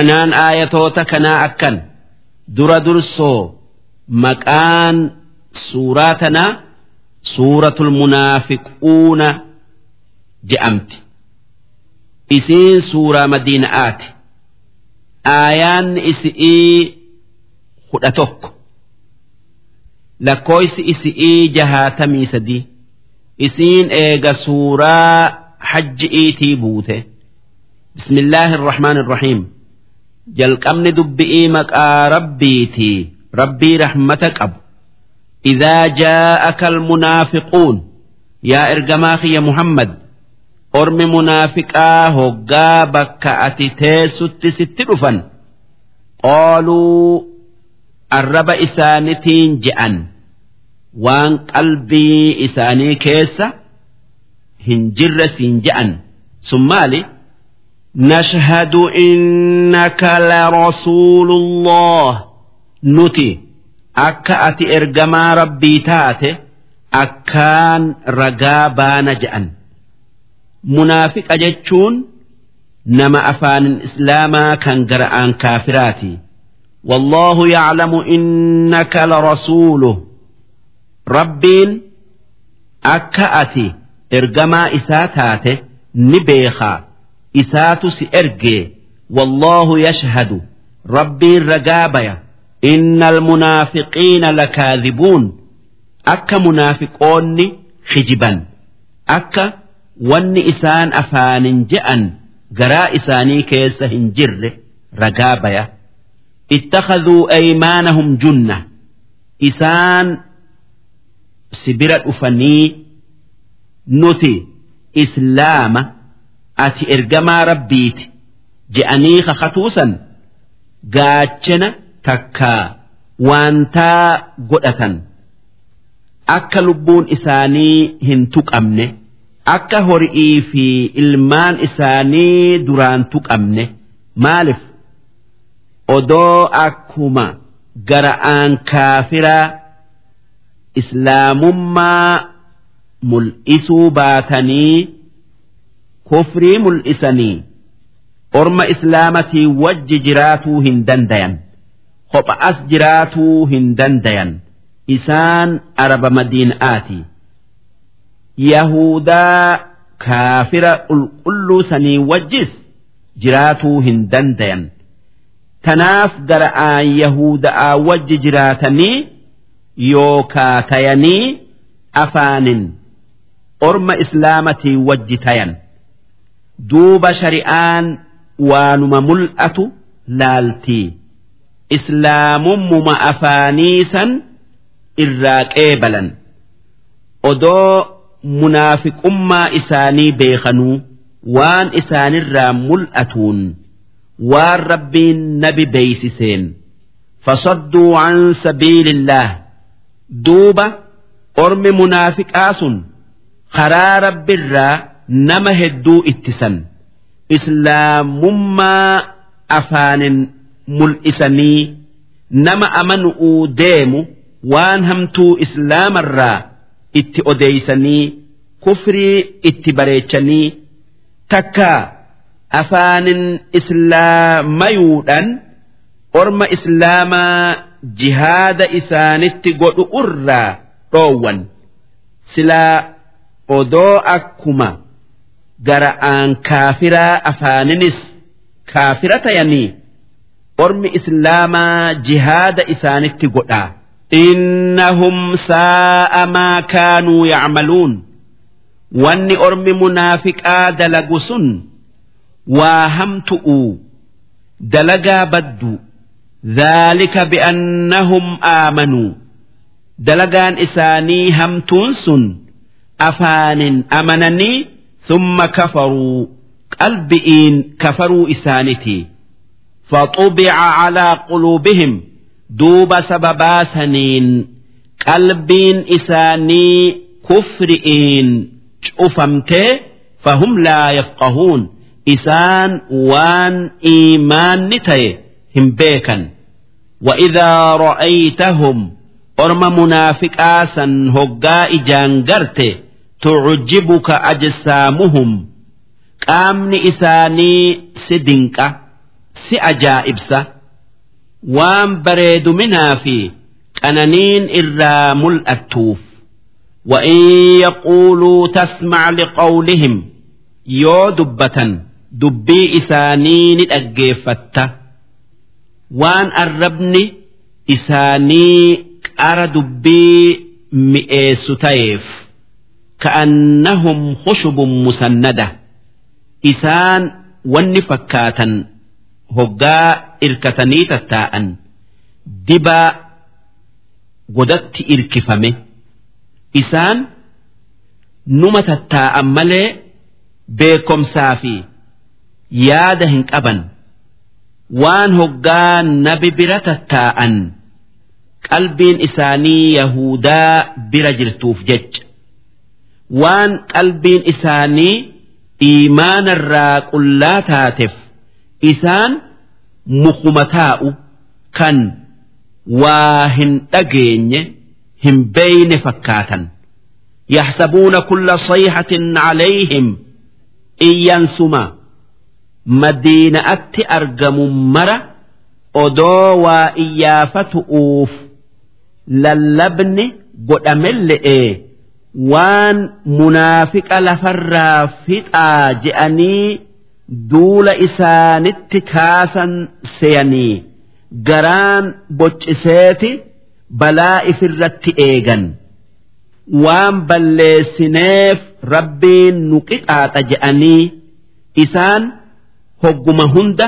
Anaan aayatoota kanaa akkan dura dursoo maqaan suuraa tanaa suuratul munaafiquuna je'amti. Isiin suuraa madiina'aati. Aayaan isi'ii kudha tokko. Lakkooysi isi'ii jahaatamii sadii. Isiin eega suuraa hajji'iitii buute. Bismillaahi irrahmaan irrahiim. Jalqabni dubbi'ii maqaa rabbiitii rabbii rahmata qabu. Idaa jaa'aka almunaafiquun. Yaa ergamaa kiyya muhammad ormi munaafiqaa hoggaa bakka ati teessutti sitti dhufan. Qaaluu arraba isaanitiin je'an. Waan qalbii isaanii keessa hin jirre siin je'an sun maali نشهد إنك لرسول الله نتي أكا أتي إرجما ربي تاتي أكان رقابان جأن منافق أجتشون نما أفان الإسلام كان قرآن كافراتي والله يعلم إنك لرسوله ربين أكا أتي إرجما إساتاتي نبيخا isaatu si ergee wallahu yashhadu rabbiin ragaa baya innal munaafiqiina lakaadhibuun akka munaafiqoonni khijiban akka wanni isaan afaanin je'an garaa isaanii keessa hin jirre ragaa baya ittakhadhuu aymaanahum junna. Isaan sibira dhufanii nuti islaama ati ergamaa rabbiiti je'anii kakatuusan gaachana takkaa waantaa godhatan. Akka lubbuun isaanii hin tuqamne akka horii fi ilmaan isaanii duraan tuqamne maaliif? Odoo akkuma gara'aan kaafiraa islaamummaa mul'isuu baatanii kufrii mul'isanii orma islaamatii wajji jiraatuu hin dandayan. Kopha'as jiraatuu hin dandayan. Isaan araba madiina'aati. Yahudaa kaafira qulqulluu sanii wajjis jiraatuu hin dandayan. Tanaaf gara'aan yahuda'aa wajji jiraatanii yookaa tayanii afaanin orma islaamatii wajji tayan. Duuba shari'aan waanuma mul'atu laaltii islaamummuma afaaniisan irraa qeebalan. Odoo munaafiqummaa isaanii beekanuu waan isaanirraa mul'atuun waan rabbiin nabi beeysiseen fasadduu an sabiilillaah duuba ormi munaafiqaa sun karaa rabbiirraa nama hedduu ittisan islaamummaa afaanin mul'isanii nama amanu'uu deemu waan hamtuu islaamarraa itti odeeysanii kufrii itti bareechanii takka afaanin islaamayuudhaan orma islaamaa jihaada isaanitti godhu irraa dhoowwan. Silaa odoo akkuma gara'aan kaafiraa afaaninis kaafira tayanii ormi islaamaa jihaada isaanitti godhaa. Innahum saa'a maa kaanuu yacmaluun. Wanni ormi munaafiqaa dalagu sun waa hamtu'u dalagaa baddu. Dhaalika bi'annahum aamanuu dalagaan isaanii hamtuun sun afaanin amananii ثم كفروا قلبئين كفروا إسانتي فطبع على قلوبهم دوب سببا سنين قلبين إساني كفرئين شؤفمته فهم لا يفقهون إسان وان إيمان نتي هم بيكا وإذا رأيتهم أرم منافقاسا هقا إجانجرته تعجبك أجسامهم qaamni isaanii si dinqa si ajaa'ibsa waan bareeduminaa fi qananiin irraa mul'attuuf وإن يقولوا تسمع لقولهم yoo dubbatan dubbii isaanii ni dhaggeeffatta waan arrabni isaanii qara dubbii mi'eessu ta'eef ka'annahum khushubun musannada. Isaan wanni fakkaatan hoggaa irkatanii tattaa'an. Dibaa godatti irkifame. Isaan numa tattaa'an malee beekomsaa fi yaada hin qaban. Waan hoggaa nabi bira tattaa'an qalbiin isaanii yahudaa bira jirtuuf jecha waan qalbiin isaanii iimaanarraa qullaa taateef isaan mukuma taa'u kan waa hin dhageenye hin beeyne fakkaatan يحسبون كل صيحة عليهم iyyansuma madiina'atti argamu mara odoo waa iyyaafatu'uuf lallabni godhamelle'e waan munaafiqa lafarraa fixaa je'anii duula isaanitti kaasan seyanii garaan bocciseeti balaa ifirratti eegan. waan balleessineef rabbiin nu qixaaxa je'anii isaan hogguma hunda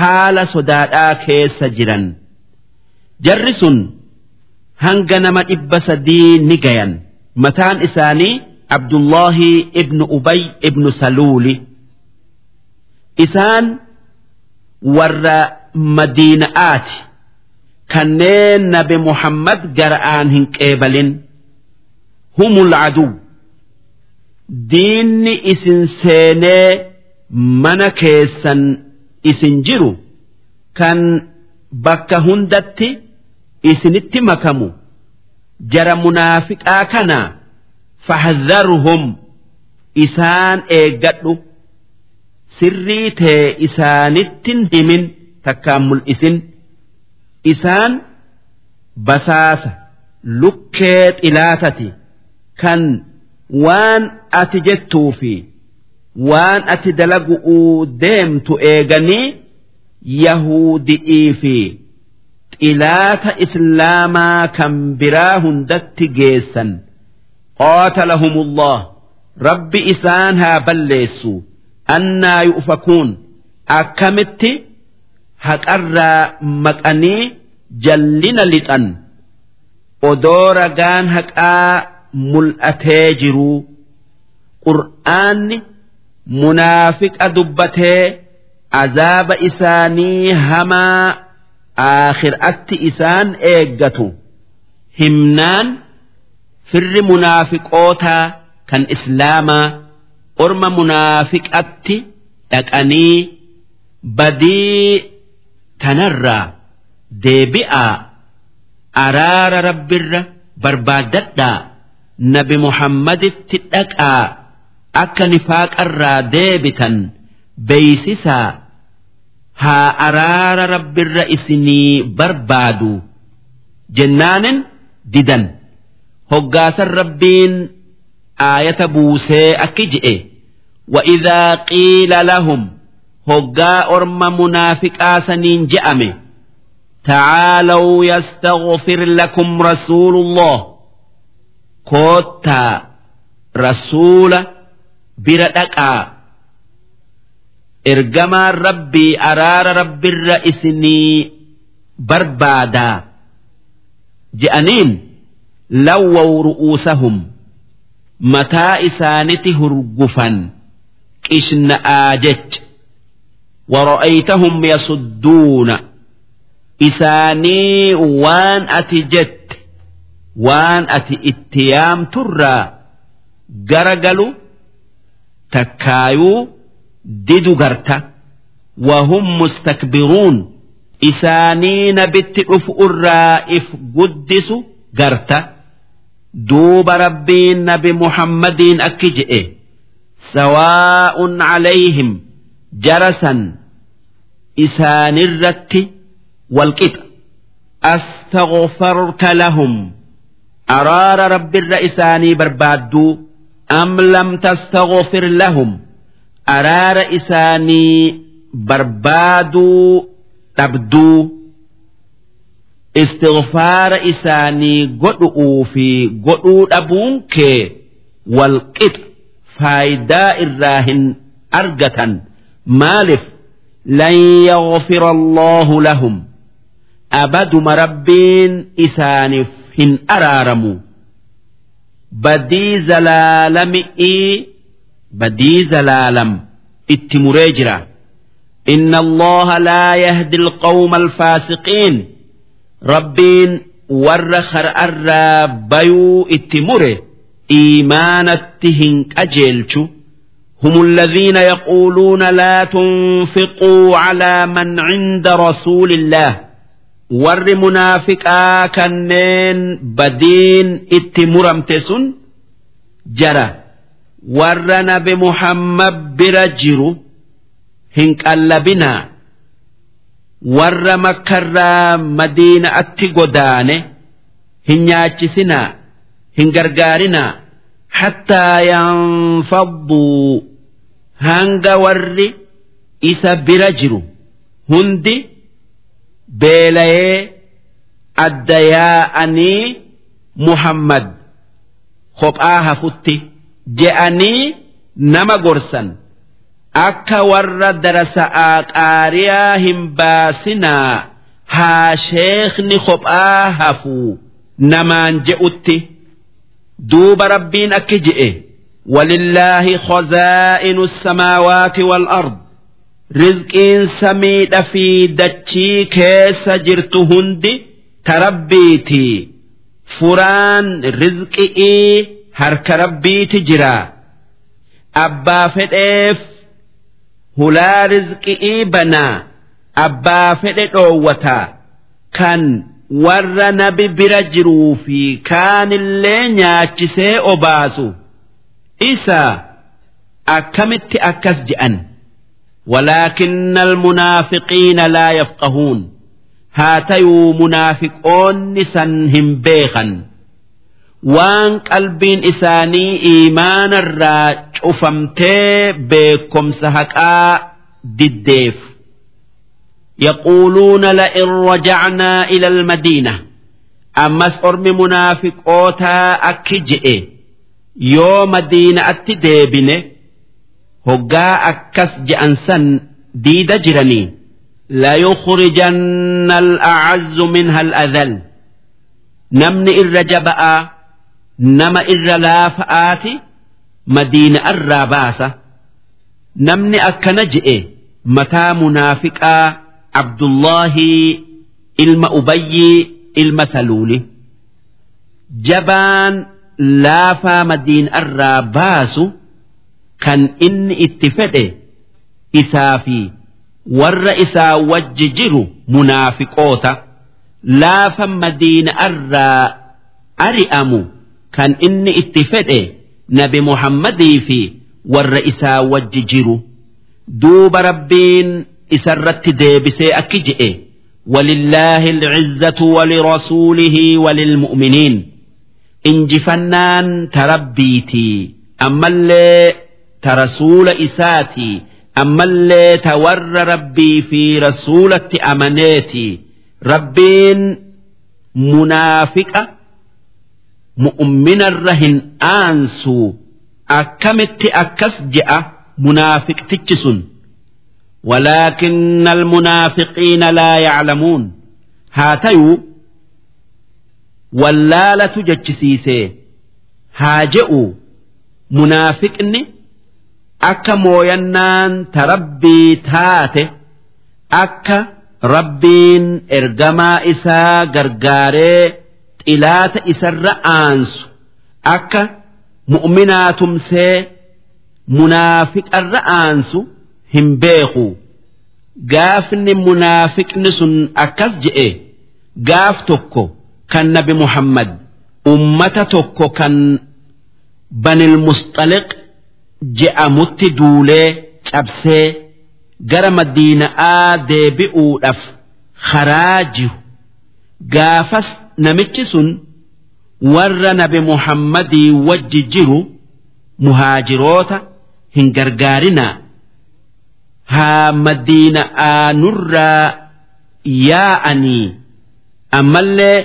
haala sodaadhaa keessa jiran jarri sun hanga nama dhibba sadii ni gayan mataan isaanii abdullahi ibnu ubay ibnu saluuli. Isaan warra madiina'aati. Kanneen nabi muhammad gara'aan hin qeebalin. Humul aduu diinni isin seenee mana keessan isin jiru. Kan bakka hundatti isinitti makamu jara munaafiqaa kana fahdharhum isaan eeggadhu. Sirrii tee isaanittin himin takkaan mul'isin. Isaan basaasa lukkee xilaatati. Kan waan ati jettuu fi waan ati dalagu'uu deemtu eeganii yahudi'ii fi xilaata islaamaa kan biraa hundatti geessan qaatalahumullah rabbi isaan haa balleessu annaa yu'fakuun akkamitti haqarraa maqanii jallina lixan odoo ragaan haqaa mul'atee jiruu qur'aanni munaafiqa dubbatee azaaba isaanii hamaa aakhiraatti isaan eeggatu. Himnaan firri munaafiqootaa kan islaamaa orma munaafiqatti dhaqanii badii tanarraa deebi'aa araara rabbirra barbaaddadhaa nabi muhammaditti dhaqaa akka nifaaqarraa deebitan beeysisaa haa araara rabbirra isinii barbaadu jennaanin didan hoggaasan rabbiin aayata buusee akki je'e وإذا قيل لهم هجاء أرم منافقا سنين جأمه تعالوا يستغفر لكم رسول الله كوتا رسول بردكا ergamaan rabbii araara rabbirra isinii barbaadaa je'aniin lawwaw ru'uusahum mataa isaaniti hurgufan. Qishna'aa jecha wara'aytahum yasudduuna isaanii waan ati jette waan ati itti yaamturraa garagalu takkaayuu. Didu garta wahum mustakbiruun isaanii nabitti dhufu irraa if guddisu garta. Duuba rabbiin nabi muhammadiin akki je'e. Sawaa'un calayhim jarasan isaanirratti walqixa astaghfarta lahum. Araara rabbirra isaanii barbaadduu am lam tastaghfir lahum araara isaanii barbaaduu dhabduu istighfaara isaanii godhu'uu fi godhuu dhabuun kee walqixa faayidaa irraa hin argatan. Maalif? Lan yaghfira allahu lahum. Abaduma rabbiin isaaniif hin araaramu. Badii zalaalami'ii بدي زلالم اتمريجرا إن الله لا يهدي القوم الفاسقين. ربين ور أرى بيو اتمره إيمان التهن أجلتو هم الذين يقولون لا تنفقوا على من عند رسول الله. ور منافقا كنين بدين اتمرمتسن جرى. warra nabi Muhammad bira jiru hin qallabinaa. Warra makarraa madiina madiinaatti godaane hin nyaachisinaa hin gargaarinaa. Hattaa yanfadduu hanga warri isa bira jiru. Hundi beelayee adda yaa'anii Muhammad kophaa hafutti. Je'anii nama gorsan. akka warra darasa'aa qaariyaa hin baasinaa haa sheekni kophaa hafuu namaan je'utti duuba rabbiin akki je'e walillaahi khazaa'inu samaawaati wal ard rizqiin samiidha fi dachii keessa jirtu hundi tarabbiiti furaan rizqi'ii harka rabbiiti jira. Abbaa fedheef hulaa rizqi'ii banaa abbaa fedhe dhoowwata. Kan warra nabi bira jiruu fi kaanillee nyaachisee obaasu. Isa akkamitti akkas je'an? Walaakinna almunaafiqiina laa yafqahuun. Haa tayuu munaafiqoonni san hin beekan. Waan qalbiin isaanii iimaana irraa cufamtee beekomsa haqaa diddeef. Yaquuluuna la'in rajacnaa ila almadiina. Ammas ormi munaafiqootaa akki je'e. Yoo madiina'atti deebine hoggaa akkas je'an san diida jiranii. Layukhrijanna al'acazzu minha al'adhal. Namni irra jaba'aa nama irra laafa'aati madiina irraa baasa. Namni akkana je'e mataa munaafiqaa abdullaahi ilma ubayyii ilma saluuli. Jabaan laafaa madiina irraa baasu kan inni itti fedhe isaa fi warra isaa wajji jiru munaafiqoota. Laafa madiina irraa ari'amu kan inni itti fedhe nabi muhammadii fi warra isaa wajji jiru duuba rabbiin isarratti deebisee akki je'e ولله العزة ولرسوله وللمؤمنين إنجفنان تربيتي أما اللي ترسول إساتي أما اللي تور ربي في رسولة أمنيتي ربين منافقة mu'umminarra hin aansuu akkamitti akkas je'a munaafiqtichi sun walaakinna almunaafiqiina laa yaclamuun. Haa tayuu wallaalatu jechisiisee haa je'u munaafiqni akka mooyannaan ta rabbii taate akka rabbiin ergamaa isaa gargaaree xilaata isarra aansu akka mu'minaa tumsee munaafiqarra aansu hin beeku gaafni munaafiqni sun akkas je'e gaaf tokko. kan nabi muhammad ummata tokko kan banil musxaliq je'amutti duulee cabsee gara madiina'aa deebi'uudhaaf karaa jiru gaafas namichi sun warra nabi muhammadii wajji jiru muhaajiroota hin gargaarinaa haa madiina'aa nurraa yaa'anii ammallee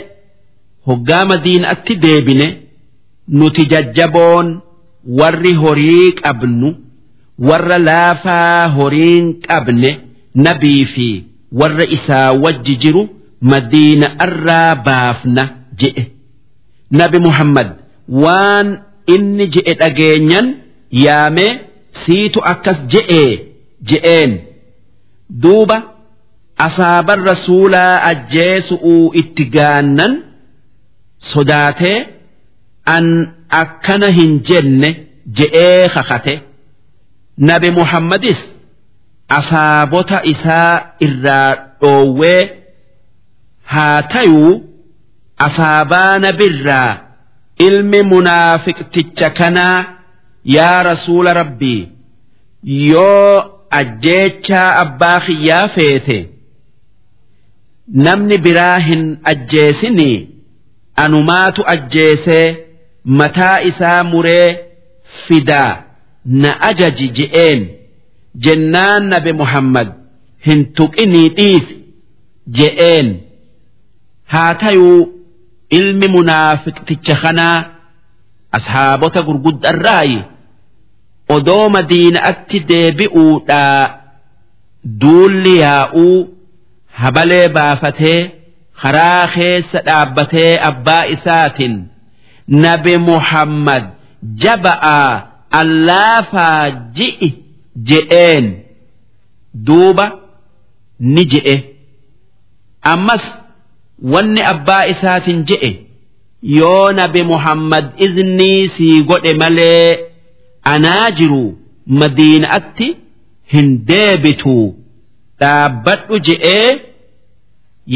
hoggaa madiina'atti deebine nuti jajjaboon warri horii qabnu warra laafaa horiin qabne nabii fi warra isaa wajji jiru madiina'arraa baafna je'e. Nabi muhammad waan inni je'e dhageenyan yaamee siitu akkas je'ee je'een. Duuba asaaban rasuulaa ajjeesu'uu itti gaannan sodaatee an akkana hin jenne je'ee kakate. Nabi muhammadis asaabota isaa irraa dhoowwee haa tayuu asaabaa nabirraa ilmi munaafiqticha kanaa yaa rasuula rabbii yoo ajjeechaa abbaa kiyyaa feete namni biraa hin ajjeesinii anumaatu ajjeesee mataa isaa muree fidaa na ajaji je'een jennaan nabi muhammad hin tuqinii dhiisi je'een haa tayuu ilmi munaafiqticha kanaa ashaabota gurguddarraayi odoo madiina'atti deebi'uudhaa duulli yaa'uu habalee baafatee karaa keessa dhaabbatee abbaa isaatiin nabi muhammad jaba'aa allaafaa ji'i je'een duuba ni je'e. Ammas wanni abbaa isaatiin je'e? Yoo nabi muhammad iznii sii godhe malee anaa jiru madiina'atti hin deebitu. Dhaabbadhu je'ee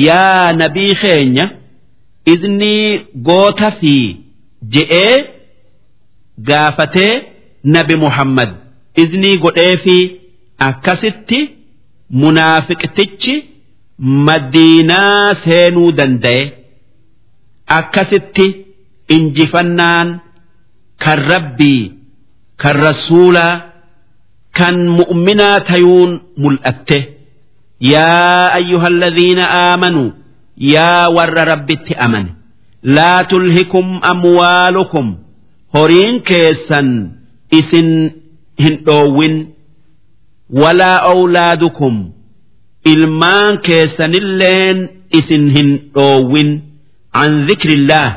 yaa nabii keenya iznii goota fi je'ee gaafatee nabi muhammad. Iznii godhee fi akkasitti munaafiqtichi madiinaa seenuu danda'e akkasitti injifannaan kan rabbii kan rasuulaa kan mu'minaa tayuun mul'atte. Yaa ayyuha alladhiina aamanuu yaa warra rabbitti amane laa tulhikum amwaalukum horiin keessan isin hin dhoowwin walaa awlaadukum ilmaan keessanilleen isin hin dhoowwin an zikrillaah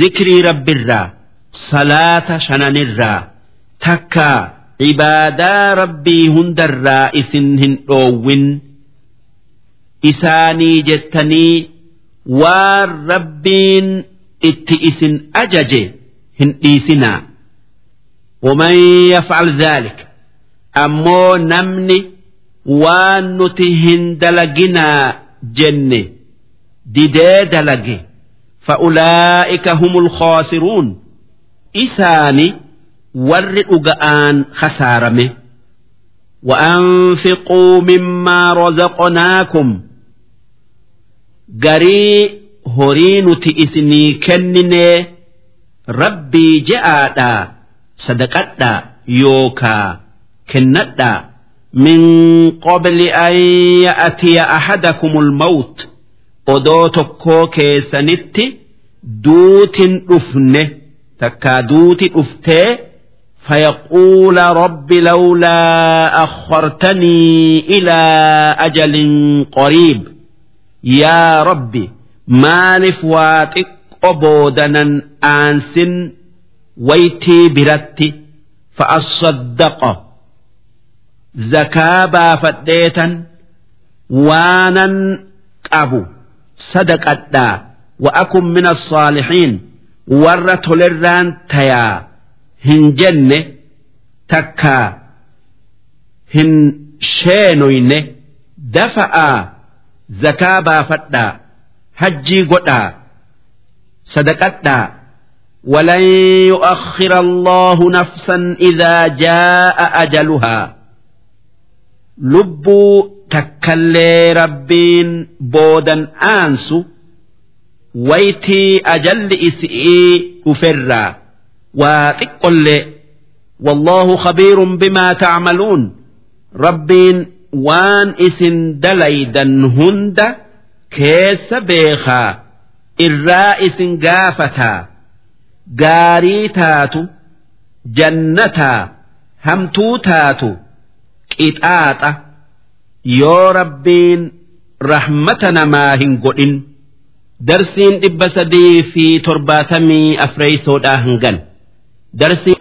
zikrii rabbirraa salaata shananirraa takka cibaadaa rabbii hundarraa isin hin dhoowwin isaanii jettanii waan rabbiin itti isin ajaje hin dhiisinaa ومن يفعل ذلك أمو نمني waan nuti hin dalaginaa jenne didee dalage fa'ulaa'ika humul khoosiruun isaani warri dhuga'aan khasaarame وأنفقوا مما رزقناكم garii horii nuti isinii kennine rabbii je'aadhaa sadaqadhaa yookaa kennadhaa من قبل أن يأتي أحدكم الموت أدوتك كيسنت دوت أفن تكا دوت أفت فيقول رب لولا أخرتني إلى أجل قريب. يا ربي ما نفواتك أبودنا أنس ويتي برتي فأصدقه zakaa baafadheetan waanan qabu sadaqadhaa wa'akun min assaalixiin warra tolerraan tayaa hin jenne takkaa hin sheenoyne dafa'aa zakaa baafadhaa hajjii godhaa sadaqadhaa ولن يؤخر الله نفسا إذا جاء أجلها lubbuu takkallee rabbiin boodan aansu waytii ajalli isi'ii dhuferraa waa xiqqollee والله خبير بما تعملون ربين وان اسن دليدا هند كيس بيخا الرائس قافتا gaarii taatu jannataa hamtuu taatu qixaaxa yoo rabbiin rahmata namaa hin godhin darsiin dhibba sadii fi torbaatamii afreeysoodhaa hangan darsiin